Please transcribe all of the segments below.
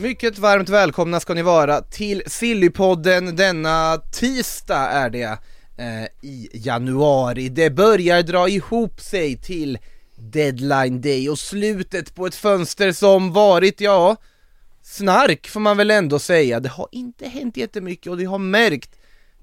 Mycket varmt välkomna ska ni vara till Sillypodden denna tisdag är det eh, i januari. Det börjar dra ihop sig till deadline day och slutet på ett fönster som varit, ja, snark får man väl ändå säga. Det har inte hänt jättemycket och det har märkt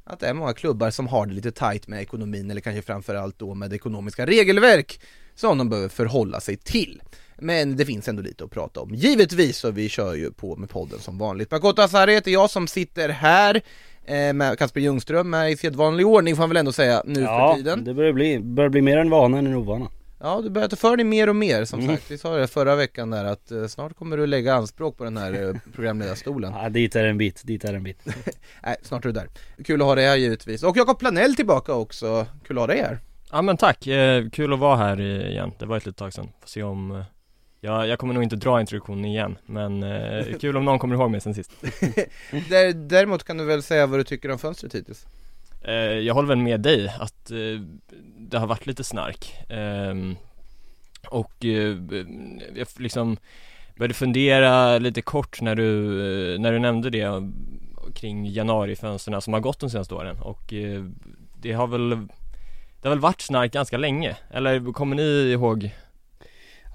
att det är många klubbar som har det lite tight med ekonomin eller kanske framförallt då med ekonomiska regelverk som de behöver förhålla sig till. Men det finns ändå lite att prata om. Givetvis, så vi kör ju på med podden som vanligt. Makoto Asari heter jag som sitter här eh, med Kasper Ljungström med i sedvanlig ordning får man väl ändå säga nu ja, för tiden. det börjar bli, börjar bli mer en vana än en ovana. Ja, du börjar ta för dig mer och mer som Mm. sagt. Vi sa det förra veckan där att eh, snart kommer du lägga anspråk på den här eh, programledarstolen. Ja, dit är en bit, dit är en bit. Nej, snart är du där. Kul att ha dig här givetvis. Och Jakob Planell tillbaka också. Kul att ha dig här. Ja men tack, eh, kul att vara här igen. Det var ett litet tag sedan. Får se om jag, jag kommer nog inte dra introduktionen igen, men eh, kul om någon kommer ihåg mig sen sist. Där, däremot kan du väl säga vad du tycker om fönstret hittills? Eh, jag håller väl med dig att eh, det har varit lite snark. Ehm, och eh, jag liksom började fundera lite kort när du, eh, när du nämnde det kring januarifönsterna som har gått de senaste åren och eh, det har väl det har väl varit snark ganska länge, eller kommer ni ihåg?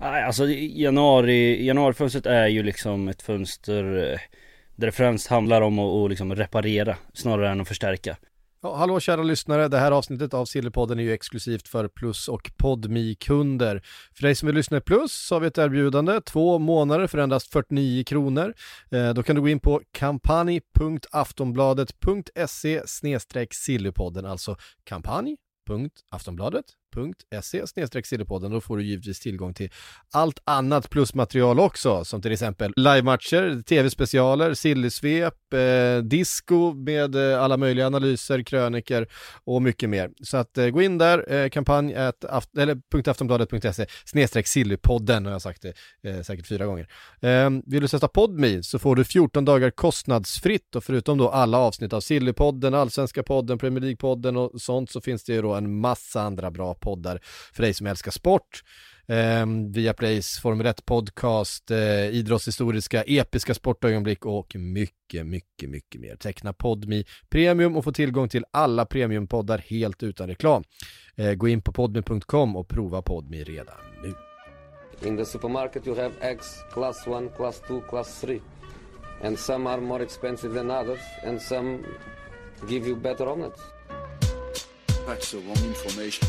Alltså januari, januarifönstret är ju liksom ett fönster eh, där det främst handlar om att, att liksom reparera snarare än att förstärka. Ja, hallå kära lyssnare, det här avsnittet av Sillypodden är ju exklusivt för Plus och podmi kunder För dig som vill lyssna i Plus så har vi ett erbjudande, två månader för endast 49 kronor. Eh, då kan du gå in på kampanj.aftonbladet.se sillypodden, alltså kampanj.aftonbladet.se sillypodden. Då får du givetvis tillgång till allt annat plusmaterial också, som till exempel livematcher, tv-specialer, sillysvep, eh, disco med eh, alla möjliga analyser, kröniker och mycket mer. Så att eh, gå in där, eh, kampanj at aft- eller .aftonbladet.se snedstreck sillypodden har jag sagt det eh, säkert fyra gånger. Eh, vill du sätta Podme så får du 14 dagar kostnadsfritt och förutom då alla avsnitt av Sillypodden, Allsvenska podden, Premier League-podden och sånt så finns det ju då en massa andra bra poddar för dig som älskar sport. Eh, Viaplays Formel 1 podcast, eh, idrottshistoriska, episka sportögonblick och mycket, mycket, mycket mer. Teckna Podmi Premium och få tillgång till alla premiumpoddar helt utan reklam. Eh, gå in på podmi.com och prova Podmi redan nu. In the supermarket, you have eggs class 1, class 2, class 3. And some are more expensive than others, and some give you better omelets. That's the wrong information.